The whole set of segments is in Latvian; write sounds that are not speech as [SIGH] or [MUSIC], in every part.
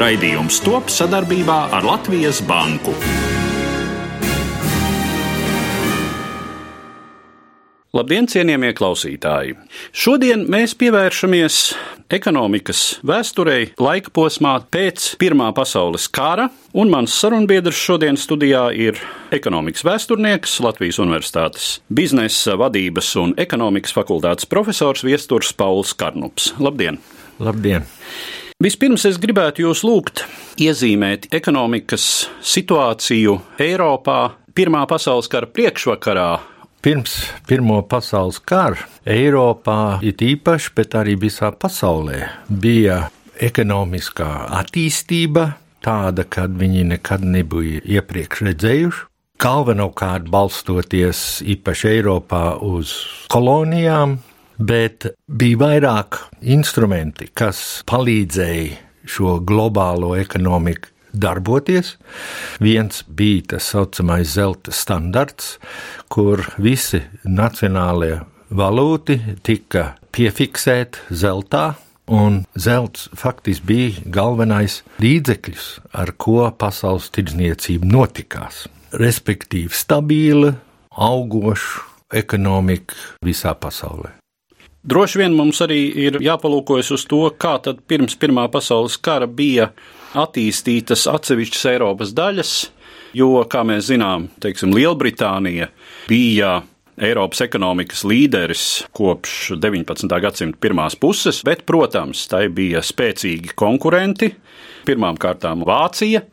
Raidījums top sadarbībā ar Latvijas Banku. Labdien, cienījamie klausītāji! Šodien mēs pievēršamies ekonomikas vēsturei laika posmā pēc Pirmā pasaules kara, un mans sarunbiedrs šodien studijā ir ekonomikas vēsturnieks, Latvijas Universitātes biznesa vadības un ekonomikas fakultātes profesors Viesturs Pauls Karnups. Labdien! Labdien! Vispirms es gribētu jūs lūgt iezīmēt ekonomikas situāciju Eiropā Pirmā pasaules kara priekšvakarā Pirms Pirmā pasaules kara Eiropā, it īpaši, bet arī visā pasaulē, bija ekonomiskā attīstība tāda, kad viņi nekad nebija iepriekš redzējuši. Galvenokārt balstoties īpaši Eiropā uz kolonijām, bet bija vairāk instrumenti, kas palīdzēja šo globālo ekonomiku darboties. Viens bija tas saucamais zelta standarts, kur visi nacionālie valūti tika piefiksēti zeltā. Un zelts faktiski bija galvenais līdzeklis, ar ko pasaules tirdzniecība notikās. Respektīvi, stabila, augoša ekonomika visā pasaulē. Droši vien mums arī ir jāpalūkojas uz to, kā tad pirms Pirmā pasaules kara bija attīstītas atsevišķas Eiropas daļas, jo, kā mēs zinām, teiksim, Lielbritānija bija Eiropas ekonomikas līderis kopš 19. gadsimta pirmās puses, bet, protams, tai bija spēcīgi konkurenti. Pirmkārt, Vācija,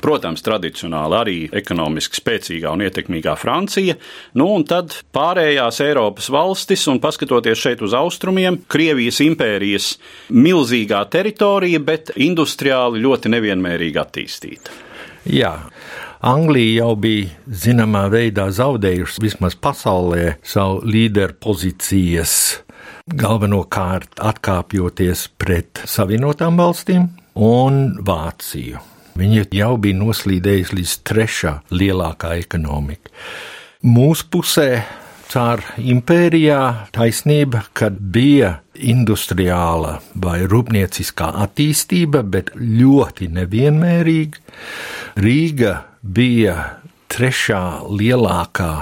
Protams, tradicionāli arī ekonomiski spēcīgā un ietekmīgā Francija, nu un tad pārējās Eiropas valstis, un paskatoties šeit uz austrumiem, Krievijas impērijas milzīgā teritorija, bet industriāli ļoti nevienmērīgi attīstīta. Jā. Anglija jau bija zināmā veidā zaudējusi vismaz pasaulē savu līderu pozīcijas, galvenokārt atkāpjoties pret Savienotām valstīm un Vāciju. Viņa jau bija noslīdējusi līdz trešā lielākā ekonomika. Mūsu pusē caur impērijā taisnība, kad bija industriāla vai rūpnieciskā attīstība, bet ļoti nevienmērīga. Rīga bija trešā lielākā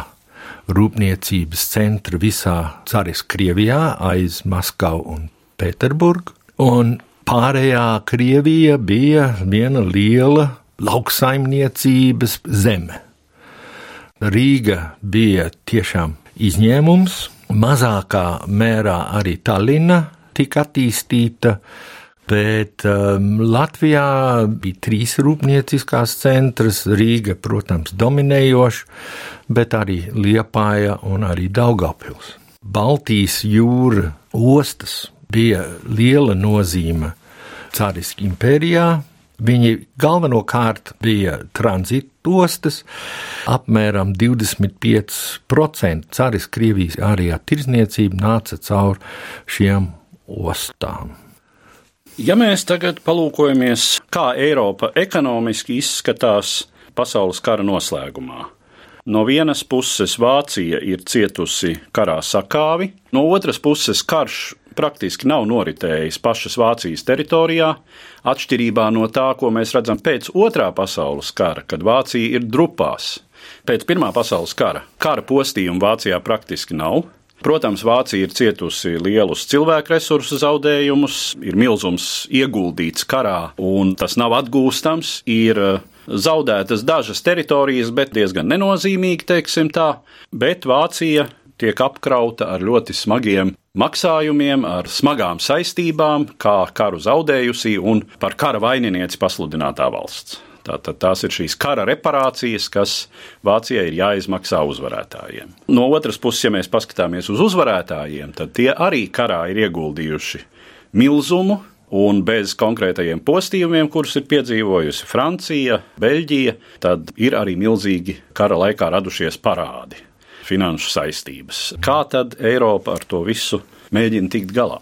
rūpniecības centra visā Cāras Krievijā aiz Maskavu un Pēterburgu. Un Pārējā Krievija bija viena liela lauksaimniecības zeme. Rīga bija tiešām izņēmums, mazākā mērā arī Tallina tika attīstīta, bet um, Latvijā bija trīs rūpnieciskās centras, Rīga, protams, dominējoša, bet arī Liepāja un arī Daugavpils. Baltijas jūra ostas bija liela nozīme Cāriskā impērijā. Viņi galvenokārt bija tranzītostas, apmēram 25% Cāriskā Krievijas ārējā tirzniecība nāca caur šiem ostām. Ja mēs tagad palūkojamies, kā Eiropa ekonomiski izskatās pasaules kara noslēgumā, No vienas puses Vācija ir cietusi karā sakāvi, no otras puses karš praktiski nav noritējis pašas Vācijas teritorijā, atšķirībā no tā, ko mēs redzam pēc otrā pasaules kara, kad Vācija ir drupās. Pēc Pirmā pasaules kara kara postījumu Vācijā praktiski nav. Protams, Vācija ir cietusi lielus cilvēku resursu zaudējumus, ir milzums ieguldīts karā, un tas nav atgūstams. Ir eh, zaudētas dažas teritorijas, bet diezgan nenozīmīgi, teiksim tā. Bet Vācija tiek apkrauta ar ļoti smagiem maksājumiem, ar smagām saistībām, kā karu zaudējusī un par kara vaininieci pasludinātā valsts. Tātad tās ir šīs kara reparācijas, kas Vācijai ir jāizmaksā uzvarētājiem. No otras puses, ja mēs paskatāmies uz uzvarētājiem, tad tie arī karā ir ieguldījuši milzumu, Un bez konkrētajiem postījumiem, kurus ir piedzīvojusi Francija, Beļģija, tad ir arī milzīgi kara laikā radušies parādi, finanšu saistības. Kā tad Eiropa ar to visu mēģina tikt galā?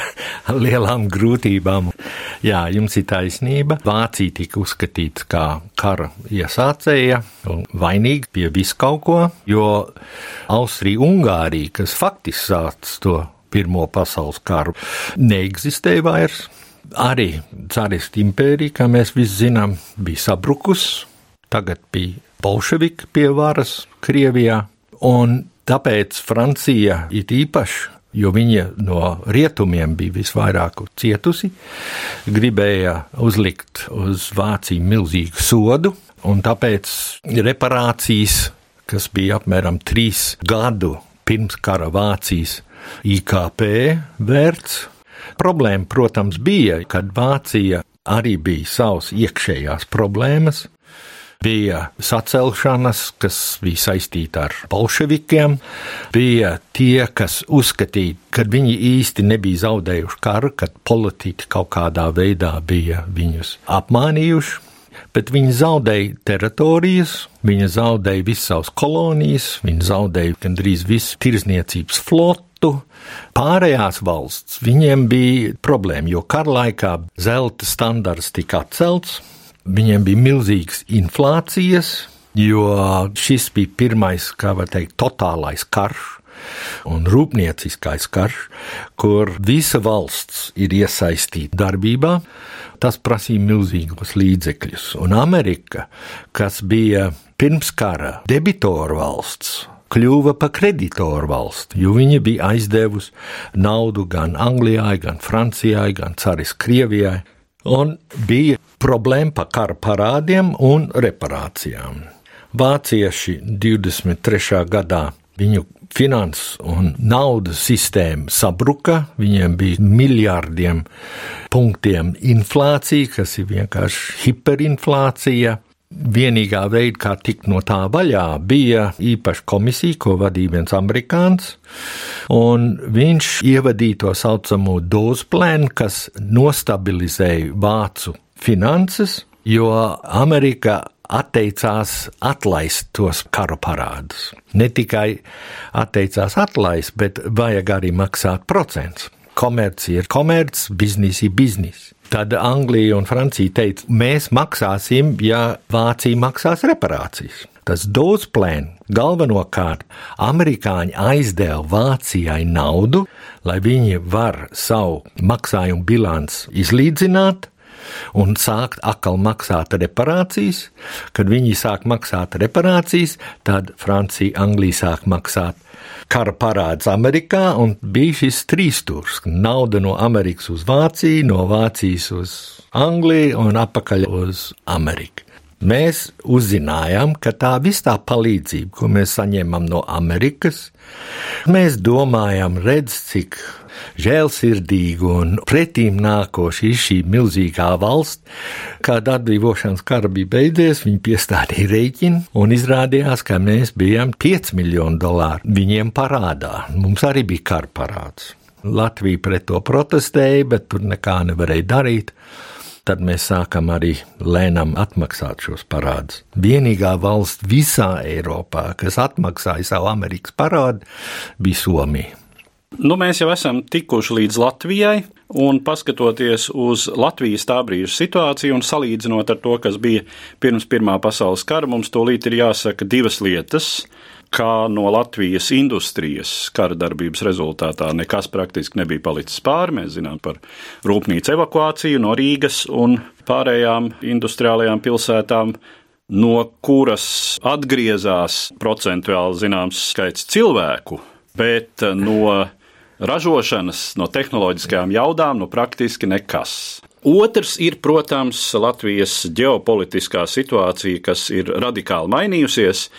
[LAUGHS] Lielām grūtībām. Jā, jums ir taisnība. Vācija tika uzskatīta kā kara iesācēja un vainīga pie viskaut ko, jo Austrija-Ungārija, kas faktiski sācis to Pirmo pasaules karu, neeksistēja vairs. Arī Cāristu impērija, kā mēs visi zinām, bija sabrukusi. Tagad bija bolševiki pie varas Krievijā, un tāpēc Francija it īpaši jo viņa no rietumiem bija visvairāk cietusi, gribēja uzlikt uz Vāciju milzīgu sodu, un tāpēc reparācijas, kas bija apmēram trīs gadu pirms kara Vācijas IKP vērts. Problēma, protams, bija, kad Vācija arī bija savas iekšējās problēmas. Bija sacelšanas, kas bija saistīta ar bolševikiem, bija tie, kas uzskatīja, ka viņi īsti nebija zaudējuši karu, kad politiķi kaut kādā veidā bija viņus apmānījuši. Bet viņi zaudēja teritorijas, viņi zaudēja visas savas kolonijas, viņi zaudēja gandrīz visu tirzniecības flotu. Pārējās valsts, viņiem bija problēma, jo kara laikā zelta standarts tika atcelts, viņiem bija milzīgas inflācijas, jo šis bija pirmais, kā var teikt, totālais karš. Un rūpnieciskais karš, kur visa valsts ir iesaistīta darbībā, tas prasīja milzīgos līdzekļus. Un Amerika, kas bija pirms kara debitoru valsts, kļuva par kreditoru valsti, jo viņa bija aizdevusi naudu gan Anglijai, gan Francijai, gan Cāris Krievijai, un bija problēma par kara parādiem un reparācijām. Vācieši 23. gadā viņu finanses un naudas sistēma sabruka, viņiem bija miljardiem punktiem inflācija, kas ir vienkārši hiperinflācija. Vienīgā veida, kā tikt no tā vaļā, bija īpaša komisija, ko vadīja viens amerikānis, viņš ievadīja to saucamo dozu plēnu, kas nostabilizēja vācu finanses, jo Amerika atteicās atlaist tos karu parādus. Ne tikai atteicās atlaist, bet vajag arī maksāt procentus. Komercija ir komercija, biznesa ir biznesa. Tad Anglija un Francija teica, mēs maksāsim, ja Vācija maksās reparācijas. Tas Dose plan galvenokārt amerikāņi aizdeva Vācijai naudu, lai viņi var savu maksājumu bilanci izlīdzināt, un sākt atkal maksāt reparācijas. Kad viņi sāk maksāt reparācijas, tad Francija, Anglija sāk maksāt kara parāds Amerikā, un bija šis trīsstūrs - nauda no Amerikas uz Vāciju, no Vācijas uz Angliju un atpakaļ uz Ameriku. Mēs uzzinājām, ka tā viss tā palīdzība, ko mēs saņemam no Amerikas, mēs domājam, redz, cik žēlsirdīga un pretīm nākoša ir šī milzīgā valsts. Kad atbrīvošanas kara bija beidzies, viņi piestādīja rēķinu un izrādījās, ka mēs bijām 5 miljonu dolāru viņiem parādā. Mums arī bija kara parāds. Latvija pret to protestēja, bet tur nekā nevarēja darīt tad mēs sākam arī lēnām atmaksāt šos parādus. Vienīgā valsts visā Eiropā, kas atmaksāja savu Amerikas parādu, bija Somija. Nu, mēs jau esam tikuši līdz Latvijai, un paskatoties uz Latvijas tā brīža situāciju un salīdzinot ar to, kas bija pirms Pirmā pasaules kara, mums tūlīt ir jāsaka divas lietas. Kā no Latvijas industrijas kara darbības rezultātā nekas praktiski nebija palicis pāri. Mēs zinām par rūpnīcu evakuāciju no Rīgas un pārējām industriālajām pilsētām, no kuras atgriezās procentuāli zināms skaits cilvēku, bet no ražošanas, no tehnoloģiskajām jaudām, nu praktiski nekas. Otrs ir, protams, Latvijas ģeopolitiskā situācija, kas ir radikāli mainījusies.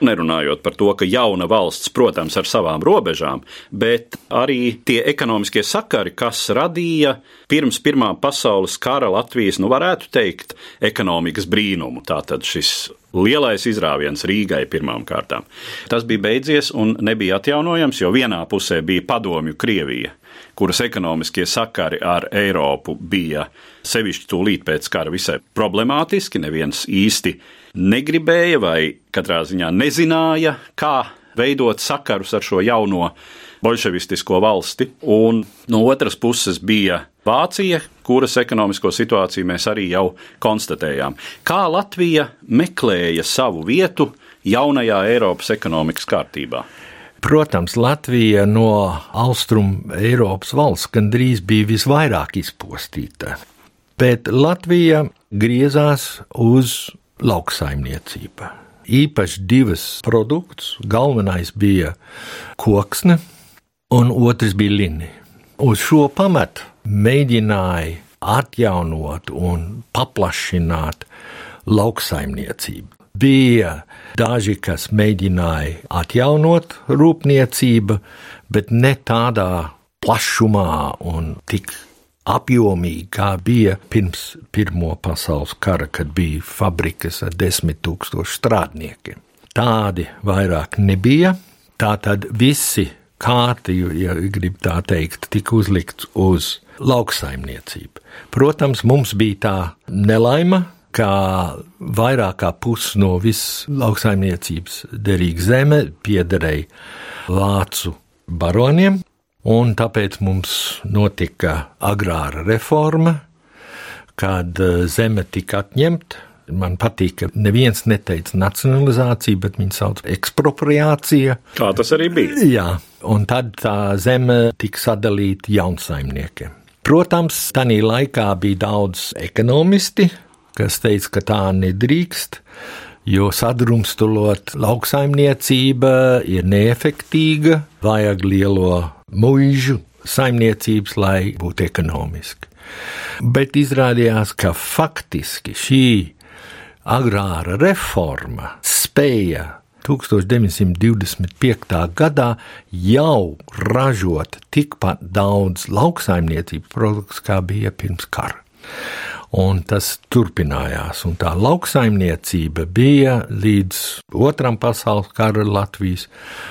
Nerunājot par to, ka jauna valsts, protams, ar savām robežām, bet arī tie ekonomiskie sakari, kas radīja pirms Pirmā pasaules kara Latvijas, nu varētu teikt, ekonomikas brīnumu. Tātad šis lielais izrāviens Rīgai pirmām kārtām. Tas bija beidzies un nebija atjaunojams, jo vienā pusē bija padomju Krievija kuras ekonomiskie sakari ar Eiropu bija sevišķi tūlīt pēc kara visai problemātiski. Neviens īsti negribēja vai katrā ziņā nezināja, kā veidot sakarus ar šo jauno bolševistisko valsti. Un no otras puses bija Vācija, kuras ekonomisko situāciju mēs arī jau konstatējām. Kā Latvija meklēja savu vietu jaunajā Eiropas ekonomikas kārtībā? Protams, Latvija no austrumu Eiropas valsts gandrīz bija visvairāk izpostīta, bet Latvija griezās uz lauksaimniecību. Īpaši divas produktus. Galvenais bija koksne, un otrs bija linija. Uz šo pamatu mēģināja atjaunot un paplašināt lauksaimniecību. Bija daži, kas mēģināja atjaunot rūpniecību, bet ne tādā plašumā un tik apjomīgi, kā bija pirms Pirmā pasaules kara, kad bija fabrikas ar desmit tūkstošu strādniekiem. Tādi vairāk nebija. Tātad visi kārti, ja grib tā teikt, tika uzlikts uz lauksaimniecību. Protams, mums bija tā nelaima, ka vairāk kā pusi no visas lauksaimniecības derīga zeme piederēja vācu baroniem, un tāpēc mums notika agrāra reforma, kad zeme tika atņemta Man patīk, ka neviens neteica nacionalizācija, bet viņi sauc ekspropriācija. Tā tas arī bija. Jā, un tad tā zeme tika sadalīta jaunsaimniekiem. Protams, tajā laikā bija daudz ekonomisti, kas teica, ka tā nedrīkst, jo sadrumstalot lauksaimniecība ir neefektīga, vajag lielo muižu saimniecības, lai būtu ekonomiski. Bet izrādījās, ka faktiski šī agrāra reforma spēja 1925. gadā jau ražot tikpat daudz lauksaimniecības produktus, kā bija pirms kara. Un tas turpinājās, un tā lauksaimniecība bija līdz Otram pasaules kara Latvijas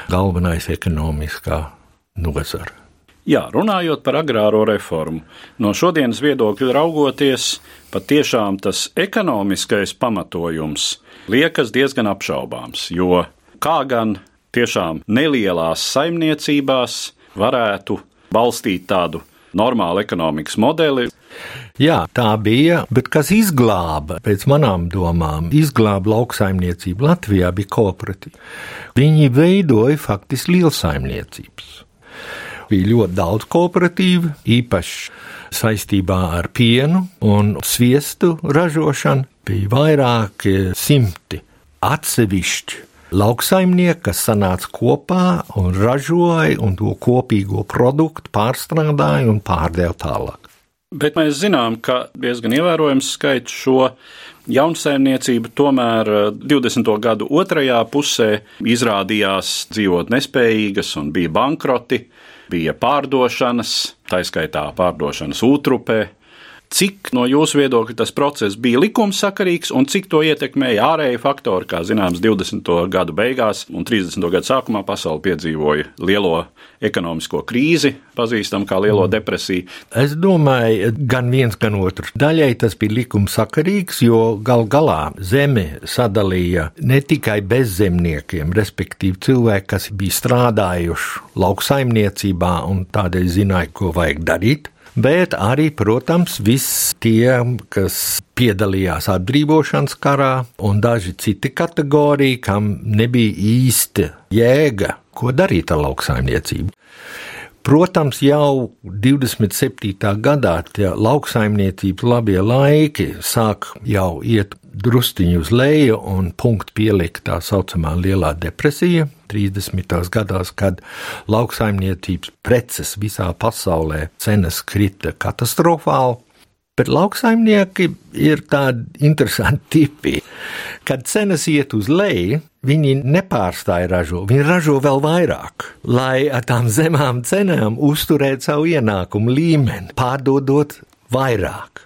galvenais ekonomiskā nozara. Jā, runājot par agrāro reformu, no šodienas viedokļa raugoties, patiešām tas ekonomiskais pamatojums liekas diezgan apšaubāms, jo kā gan tiešām nelielās saimniecībās varētu balstīt tādu normālu ekonomikas modeli. Jā, tā bija, bet kas izglāba, pēc manām domām, izglāba lauksaimniecību Latvijā, bija kooperatīva. Viņi veidoja faktiski lielsaimniecības bija ļoti daudz kooperatīvu, īpaši saistībā ar pienu un sviestu ražošanu. Bija vairāki simti atsevišķi lauksaimnieki, kas sanāca kopā un ražoja un to kopīgo produktu pārstrādāja un pārdeva tālāk. Bet mēs zinām, ka diezgan ievērojams skaits šo jaunsaimniecību tomēr 20. Eh, gadu otrajā pusē izrādījās dzīvot nespējīgas un bija bankroti bija pārdošanas, taiskaitā pārdošanas utrupē. Cik no jūsu viedokļa tas process bija likumsakarīgs un cik to ietekmēja ārēji faktori, kā zināms, 20. gadu beigās un 30. gadu sākumā pasaule piedzīvoja lielo ekonomisko krīzi, pazīstam kā lielo mm. depresiju. Es domāju, gan viens, gan otrs. Daļai tas bija likumsakarīgs, jo gal galā zeme sadalīja ne tikai bezzemniekiem, respektīvi cilvēki, kas bija strādājuši lauksaimniecībā un tādēļ zināja, ko vajag darīt bet arī, protams, viss tie, kas piedalījās atbrīvošanas karā, un daži citi kategoriji, kam nebija īsta jēga, ko darīt ar lauksaimniecību. Protams, jau 27. gadā tie lauksaimniecības labie laiki sāk jau iet drusciņu uz leju un punktu pielikt tā saucamā lielā depresija 30. gados, kad lauksaimniecības preces visā pasaulē cenas krita katastrofāli. Bet lauksaimnieki ir tādi interesanti tipi. Kad cenas iet uz leju, viņi nepārstāja ražot, viņi ražo vēl vairāk, lai ar tām zemām cenām uzturētu savu ienākumu līmeni, pārdodot vairāk.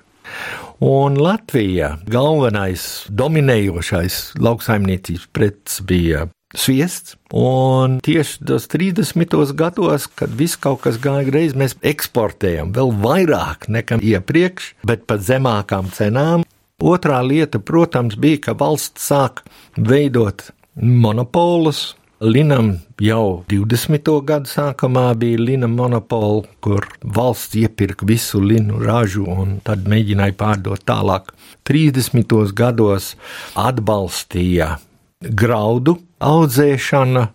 Un Latvijā galvenais dominējošais lauksaimniecības preces bija sviests. Un tieši tos 30. gados, kad viss kaut kas gāja greizi, mēs eksportējam vēl vairāk nekā iepriekš, bet pat zemākām cenām. Otrā lieta, protams, bija, ka valsts sāk veidot monopolus, Linam jau 20. gadu sākumā bija Lina monopola, kur valsts iepirka visu linu ražu un tad mēģināja pārdot tālāk. 30. gados atbalstīja graudu audzēšana,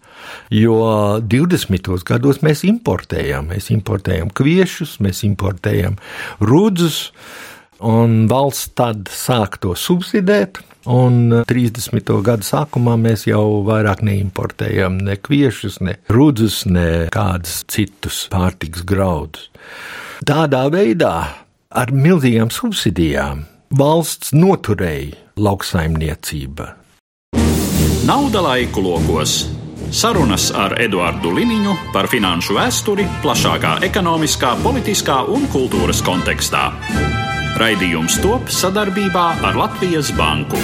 jo 20. gados mēs importējam. Mēs importējam kviešus, mēs importējam rudzus, un valsts tad sāk to subsidēt. Un 30. gada sākumā mēs jau vairāk neimportējam ne kviešus, ne rudzus, ne kādus citus pārtiks graudus. Tādā veidā ar milzīgām subsidijām valsts noturēja lauksaimniecību. Nauda laiku lokos. Sarunas ar Eduardu Liniņu par finanšu vēsturi plašākā ekonomiskā, politiskā un kultūras kontekstā. Raidījums top sadarbībā ar Latvijas Banku.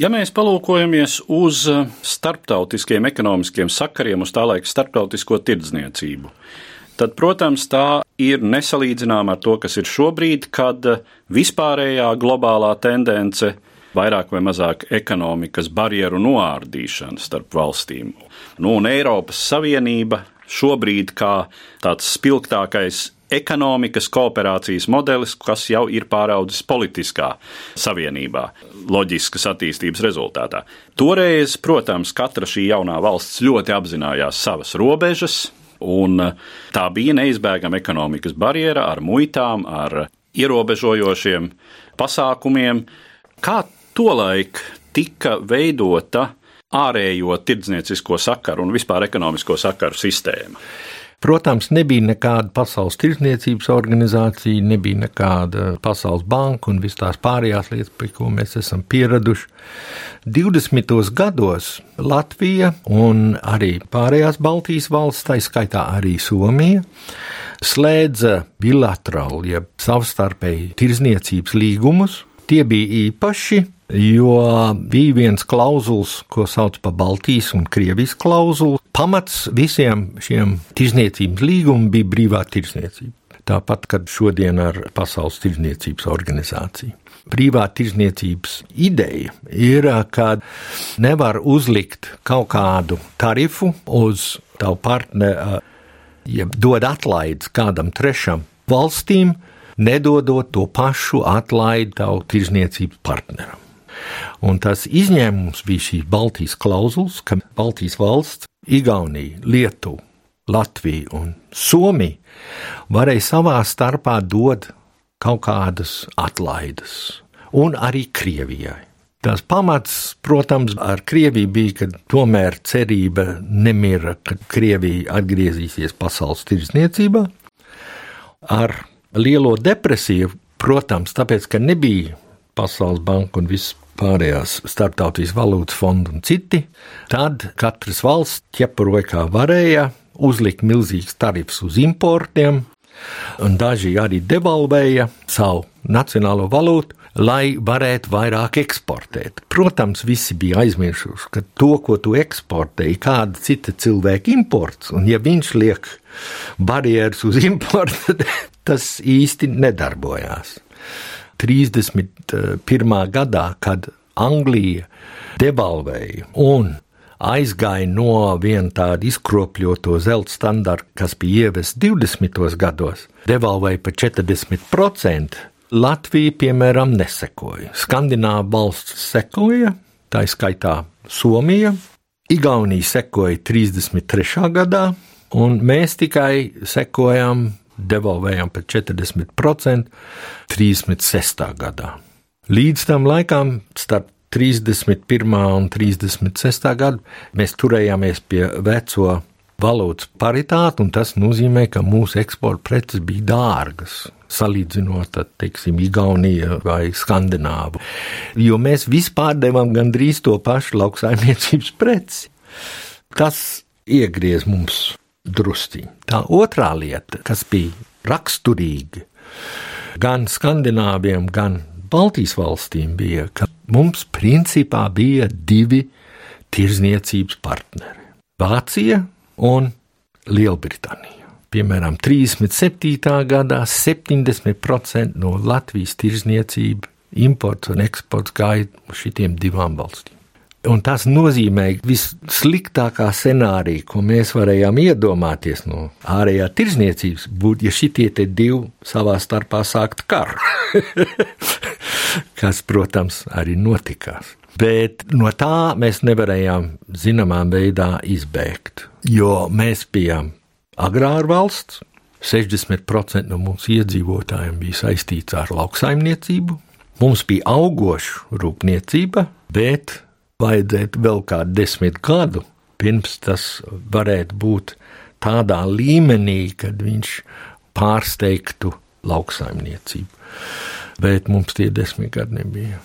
Ja mēs palūkojamies uz starptautiskiem ekonomiskiem sakariem, uz tā laika starptautisko tirdzniecību, tad, protams, tā ir nesalīdzināma ar to, kas ir šobrīd, kad vispārējā globālā tendence vairāk vai mazāk ekonomikas barjeru noārdīšana starp valstīm. Nu, un Eiropas Savienība šobrīd kā tāds spilgtākais ekonomikas kooperācijas modelis, kas jau ir pāraudzis politiskā savienībā, loģiskas attīstības rezultātā. Toreiz, protams, katra šī jaunā valsts ļoti apzinājās savas robežas, un tā bija neizbēgama ekonomikas barjera ar muitām, ar ierobežojošiem pasākumiem. Kā tolaik tika veidota ārējo tirdzniecisko sakaru un vispār ekonomisko sakaru sistēma. Protams, nebija nekāda pasaules tirdzniecības organizācija, nebija nekāda pasaules banka un visas tās pārējās lietas, pie ko mēs esam pieraduši. 20. gados Latvija un arī pārējās Baltijas valsts, tā skaitā arī Somija, slēdza bilaterāli, jeb savstarpēji tirdzniecības līgumus. Tie bija īpaši jo bija viens klauzuls, ko sauc par Baltijas un Krievijas klauzulu. Pamats visiem šiem tirzniecības līgumiem bija brīvā tirzniecība. Tāpat, kad šodien ar Pasaules tirzniecības organizāciju. Brīvā tirzniecības ideja ir, ka nevar uzlikt kaut kādu tarifu uz tavu partneri, ja dod atlaides kādam trešam valstīm, nedodot to pašu atlaidi tavu tirzniecības partneram. Un tas izņēmums bija šī Baltijas klauzulas, ka Baltijas valsts, Igaunija, Lietuva, Latvija un Somija varēja savā starpā dot kaut kādas atlaides, un arī Krievijai. Tas pamats, protams, ar Krieviju bija, ka tomēr cerība nemira, ka Krievija atgriezīsies pasaules tirdzniecībā. Ar lielo depresiju, protams, tāpēc, ka nebija Pasaules banka un viss pārējās starptautiskās valūtas fonda un citi, tad katras valsts ķepuroja kā varēja, uzlika milzīgs tarifs uz importiem, un daži arī devalvēja savu nacionālo valūtu, lai varētu vairāk eksportēt. Protams, visi bija aizmirsuši, ka to, ko tu eksportē, ir kāda cita cilvēka imports, un ja viņš liek barjeras uz importu, [LAUGHS] tas īsti nedarbojās. 31. gadā, kad Anglija devalvēja un aizgāja no viena tāda izkropļoto zelta standarta, kas bija ievests 20. gados, devalvēja par 40%. Latvija, piemēram, nesekoja. Skandināva valsts sekoja, tā izskaitā Somija, Igaunija sekoja 33. gadā, un mēs tikai sekojam devalvējām par 40% 36. gadā. Līdz tam laikam, starp 31. un 36. gadu, mēs turējāmies pie veco valūtas paritāti, un tas nozīmē, ka mūsu eksporta preces bija dārgas. Salīdzinot ar, teiksim, Igauniju vai Skandināvu. Jo mēs vispār devām gandrīz to pašu lauksaimniecības preci. Tas iegriez mums drusciņi. Tā otrā lieta, kas bija raksturīga gan Skandināviem, gan Baltijas valstīm, bija, ka mums principā bija divi tirzniecības partneri - Vācija un Lielbritānija. Piemēram, 37. gadā 70% no Latvijas tirzniecība, imports un eksports gāja uz šitiem divām valstīm. Un tas nozīmē vissliktākā scenārija, ko mēs varējām iedomāties no ārējā tirzniecības, būtu, ja šitie divi savā starpā sāktu karu. [LAUGHS] Kas, protams, arī notikās. Bet no tā mēs nevarējām zināmā veidā izbēgt, jo mēs bijām agrāra valsts, 60% no mūsu iedzīvotājiem bija saistīts ar lauksaimniecību, mums bija augoša rūpniecība, bet vajadzētu vēl kādu desmit gadu, pirms tas varētu būt tādā līmenī, kad viņš pārsteigtu lauksaimniecību. Bet mums tie desmit gadi nebija.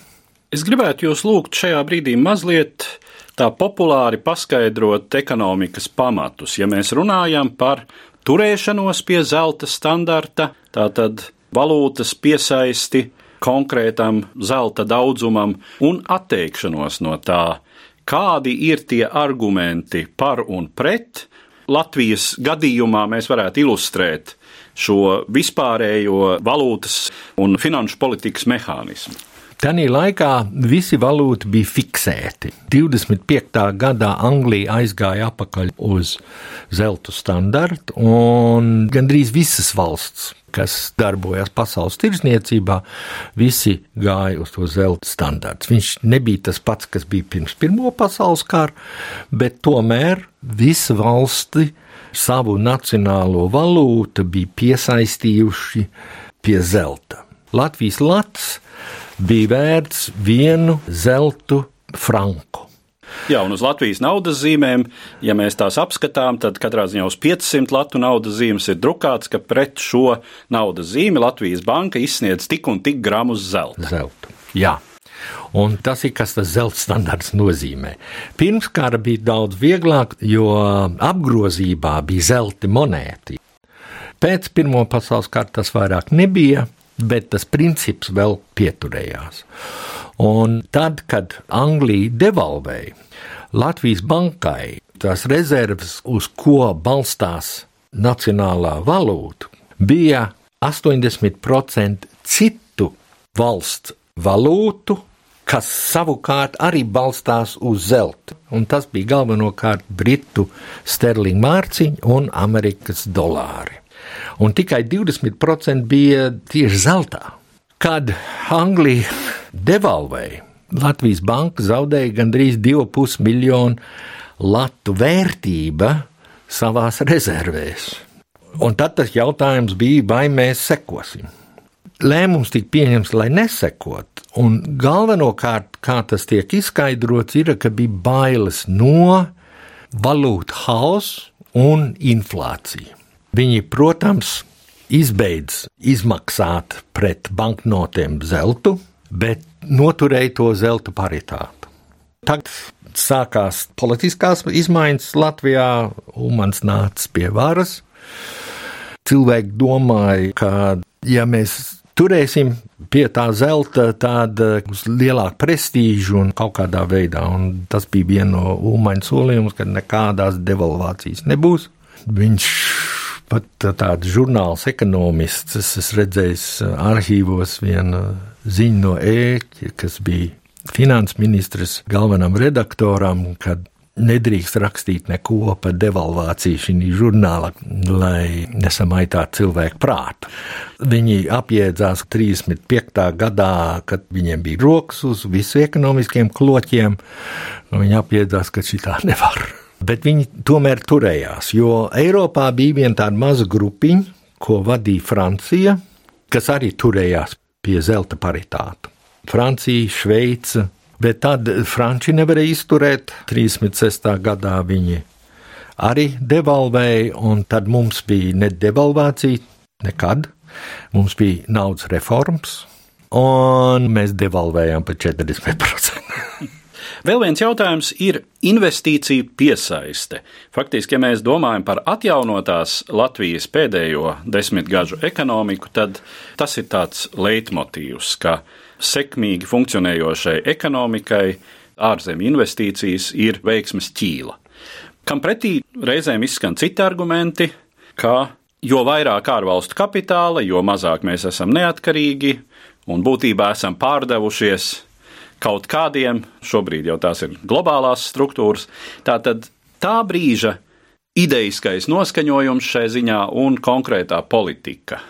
Es gribētu jūs lūgt šajā brīdī mazliet tā populāri paskaidrot ekonomikas pamatus. Ja mēs runājam par turēšanos pie zelta standarta, tātad valūtas piesaisti konkrētam zelta daudzumam un atteikšanos no tā. Kādi ir tie argumenti par un pret? Latvijas gadījumā mēs varētu ilustrēt šo vispārējo valūtas un finanšu politikas mehānismu. Tanī laikā visi valūti bija fiksēti. 25. gadā Anglija aizgāja atpakaļ uz zelta standartu, un gandrīz visas valsts kas darbojas pasaules tirzniecībā, visi gāja uz to zelta standārtu. Viņš nebija tas pats, kas bija pirms Pirmā pasaules kara, bet tomēr visi valsti savu nacionālo valūtu bija piesaistījuši pie zelta. Latvijas lats bija vērts vienu zeltu franku. Jā, un uz Latvijas naudas zīmēm, ja mēs tās apskatām, tad katrā ziņā uz 500 latu naudas zīmes ir drukāts, ka pret šo naudas zīmi Latvijas banka izsniedz tik un tik gramus zelta. Zeltu. Jā. Un tas ir kas tas zelta standarts nozīmē. Pirms kara bija daudz vieglāk, jo apgrozībā bija zelta monēti. Pēc Pirmā pasaules kara tas vairāk nebija, bet tas princips vēl pieturējās. Un tad, kad Anglija devalvēja, Latvijas bankai tās rezerves, uz ko balstās nacionālā valūta, bija 80% citu valstu valūtu, kas savukārt arī balstās uz zelta. Un tas bija galvenokārt britu sterlinga mārciņa un amerikas dolāri. Un tikai 20% bija tieši zeltā. Kad Anglija devalvēja, Latvijas banka zaudēja gandrīz 2,5 miljonu latu vērtība savās rezervēs. Un tad tas jautājums bija, vai mēs sekosim. Lēmums tika pieņemts, lai nesekot, un galvenokārt, kā tas tiek izskaidrots, ir, ka bija bailes no valūtu hausa un inflācija. Viņi, protams, izbeidz izmaksāt pret banknotēm zeltu, bet noturēja to zelta paritātu. Tagad sākās politiskās izmaiņas Latvijā, Ulmans nāca pie varas. Cilvēki domāja, ka ja mēs turēsim pie tā zelta tādu lielāku prestīžu un kaut kādā veidā, un tas bija viena no Ulmaņa solījumiem, ka nekādās devalvācijas nebūs. Viņš pat tāds žurnāls ekonomists, es esmu redzējis arhīvos vienu ziņu no ēķa, kas bija finanses ministrs galvenam redaktoram, kad nedrīkst rakstīt neko par devalvāciju šī žurnālā, lai nesamaitātu cilvēku prātu. Viņi apjēdzās 35. gadā, kad viņiem bija rokas uz visu ekonomiskiem kloķiem, un viņi apjēdzās, ka šī tā nevar bet viņi tomēr turējās, jo Eiropā bija viena tāda maza grupiņa, ko vadīja Francija, kas arī turējās pie zelta paritāta. Francija, Šveice, bet tad Franči nevarēja izturēt. 36. gadā viņi arī devalvēja, un tad mums bija ne devalvācija, nekad. Mums bija naudas reformas, un mēs devalvējām par 40%. [LAUGHS] Vēl viens jautājums ir investīcija piesaiste. Faktiski, ja mēs domājam par atjaunotās Latvijas pēdējo desmitgažu ekonomiku, tad tas ir tāds leitmotīvs, ka sekmīgi funkcionējošai ekonomikai ārzemju investīcijas ir veiksmes ķīla. Kam pretī reizēm izskan citi argumenti, ka jo vairāk ārvalstu kapitāla, jo mazāk mēs esam neatkarīgi un būtībā esam pārdevušies kaut kādiem, šobrīd jau tās ir globālās struktūras. Tātad tā brīža idejiskais noskaņojums šai ziņā un konkrētā politika.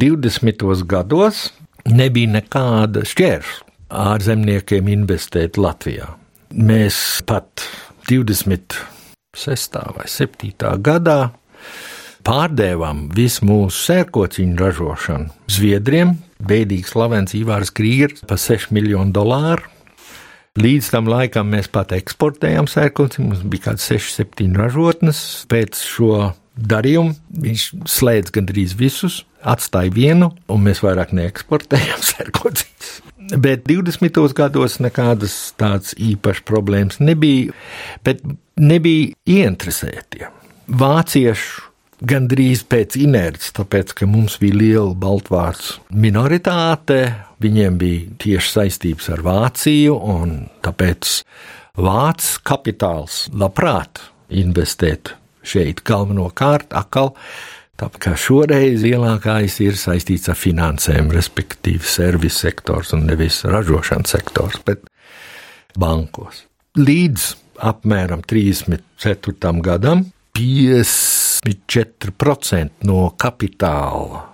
20. gados nebija nekāda šķēršļa ārzemniekiem investēt Latvijā. Mēs pat 26. vai 7. gadā pārdevām visu mūsu sērkociņu ražošanu Zviedriem, bēdīgs slavens Ivārs Krīgers par 6 miljonu dolāru. Līdz tam laikam mēs pat eksportējām sērkociņu, mums bija kaut kāds 6, 7 ražotnes. Pēc šo darījumu viņš slēdz gandrīz visus, atstāja vienu, un mēs vairāk neeksportējām [LAUGHS] sērkociņus. Bet 20. gados nekādas tādas īpašas problēmas nebija, bet nebija ieinteresētie. Vāciešu gandrīz pēc inerces, tāpēc, ka mums bija liela baltvārds minoritāte, viņiem bija tieši saistības ar Vāciju, un tāpēc Vācijas kapitāls labprāt investēt šeit galvenokārt atkal. Tāpēc kā šoreiz lielākais ir saistīts ar finansēm, respektīvi servisu sektors un nevis ražošanas sektors, bet bankos. Līdz apmēram 34. gadam 54% no kapitāla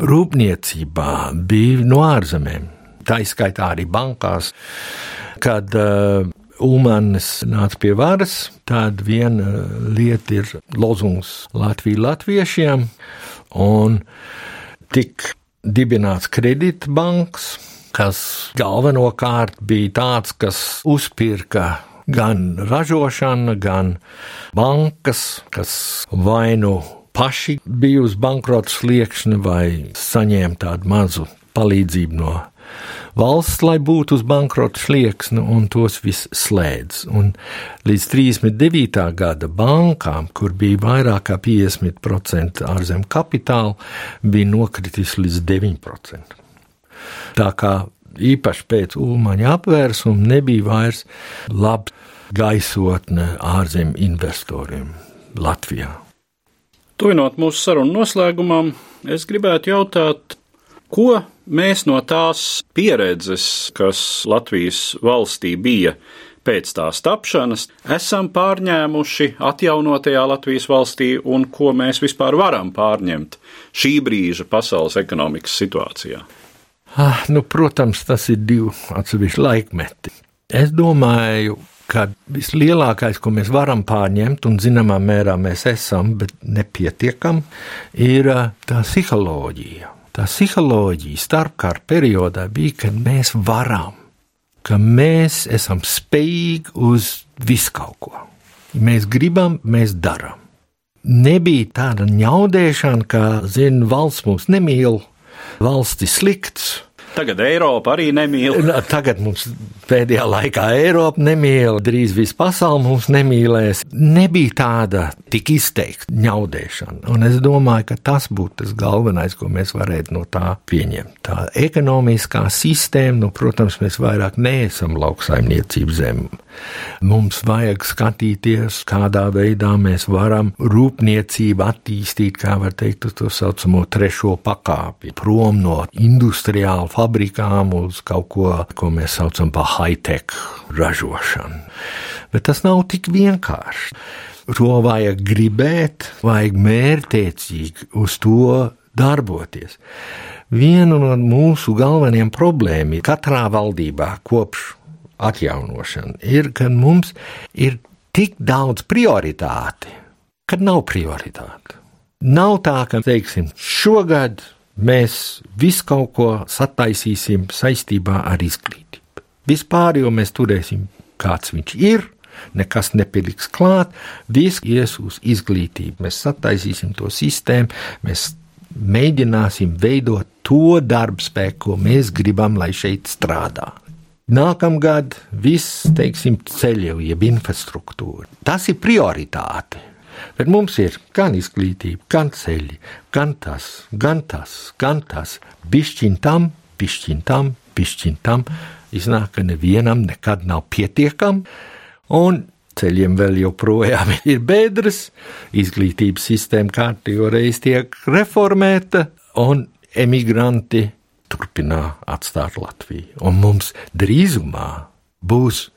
rūpniecībā bija no ārzemēm. Tā izskaitā arī bankās, kad uh, Ulmanis nāca pie varas, tad viena lieta ir lozungs Latviju latviešiem, un tik dibināts kredītbanks, kas galvenokārt bija tāds, kas uzpirka gan ražošana, gan bankas, kas vai nu paši bija uz bankrota sliekšņa, vai saņēma tādu mazu palīdzību no valsts, lai būtu uz bankrota slieksni, un tos viss slēdz. Un līdz 39. gada bankām, kur bija vairāk kā 50% ārzemju kapitāla, bija nokritis līdz 9%. Tā kā īpaši pēc Ulmaņa apvērsuma nebija vairs laba gaisotne ārzemju investoriem Latvijā. Tuvinot mūsu sarunu noslēgumam, es gribētu jautāt, ko mēs no tās pieredzes, kas Latvijas valstī bija pēc tās tapšanas, esam pārņēmuši atjaunotajā Latvijas valstī un ko mēs vispār varam pārņemt šī brīža pasaules ekonomikas situācijā? Ah, nu, protams, tas ir divi atsevišķi laikmeti. Es domāju, ka vislielākais, ko mēs varam pārņemt, un zināmā mērā mēs esam, bet nepietiekam, ir ah, tā psiholoģija. Tā psiholoģija starpkara periodā bija, ka mēs varam, ka mēs esam spējīgi uz visu kaut ko. Ja mēs gribam, mēs darām. Nebija tāda ņaudēšana, ka, zina, valsts mūs nemīl, valsts ir slikts, Tagad Eiropa arī nemīl. Tagad mums pēdējā laikā Eiropa nemīl, drīz viss pasaule mums nemīlēs. Nebija tāda tik izteikta ņaudēšana, un es domāju, ka tas būtu tas galvenais, ko mēs varētu no tā pieņemt. Tā ekonomiskā sistēma, nu, protams, mēs vairāk neesam lauksaimniecības zeme. Mums vajag skatīties, kādā veidā mēs varam rūpniecību attīstīt, kā var teikt, to saucamo trešo pakāpi, prom no industriāla fabrikām uz kaut ko, ko mēs saucam par high-tech ražošanu. Bet tas nav tik vienkārši. To vajag gribēt, vajag mērķtiecīgi uz to darboties. Viena no mūsu galvenajām problēmām katrā valdībā kopš atjaunošana ir, ka mums ir tik daudz prioritāti, kad nav prioritāte. Nav tā, ka, teiksim, šogad mēs visu kaut ko sataisīsim saistībā ar izglītību. Vispār jau mēs turēsim, kāds viņš ir, nekas nepiliks klāt, viss ies uz izglītību. Mēs sataisīsim to sistēmu, mēs mēģināsim veidot to darbu spēku, ko mēs gribam, lai šeit strādā. Nākamgad viss, teiksim, ceļu, jeb infrastruktūra. Tas ir prioritāte. Bet mums ir gan izglītība, gan ceļi, gan tas, gan tas, gan tas. Bišķiņ tam, bišķiņ tam, bišķiņ tam. Iznāk, ka nevienam nekad nav pietiekami. Un ceļiem vēl joprojām [LAUGHS] ir bedres, izglītības sistēma kārtīgi reiz tiek reformēta, un emigranti turpina atstāt Latviju. Un mums drīzumā būs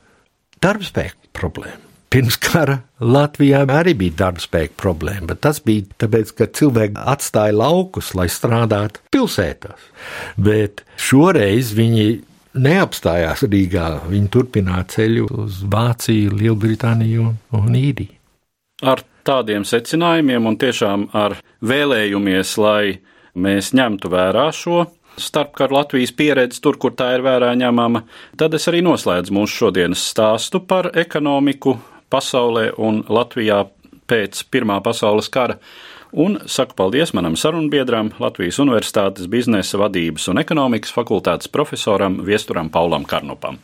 darbspēka problēma. Pirms kara Latvijā arī bija darbspēka problēma, bet tas bija tāpēc, ka cilvēki atstāja laukus, lai strādātu pilsētās. Bet šoreiz viņi neapstājās Rīgā, viņi turpināja ceļu uz Vāciju, Lielbritāniju un Īriju. Ar tādiem secinājumiem un tiešām ar vēlējumies, lai mēs ņemtu vērā šo starpkara Latvijas pieredzi tur, kur tā ir vērā ņemama, tad es arī noslēdzu mūsu šodienas stāstu par ekonomiku pasaulē un Latvijā pēc Pirmā pasaules kara. Un saku paldies manam sarunbiedram, Latvijas Universitātes biznesa vadības un ekonomikas fakultātes profesoram Viesturam Paulam Karnupam.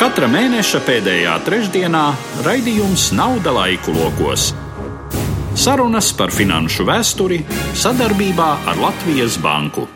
Katra mēneša pēdējā trešdienā raidījums Nauda laiku lokos. Sarunas par finanšu vēsturi sadarbībā ar Latvijas Banku.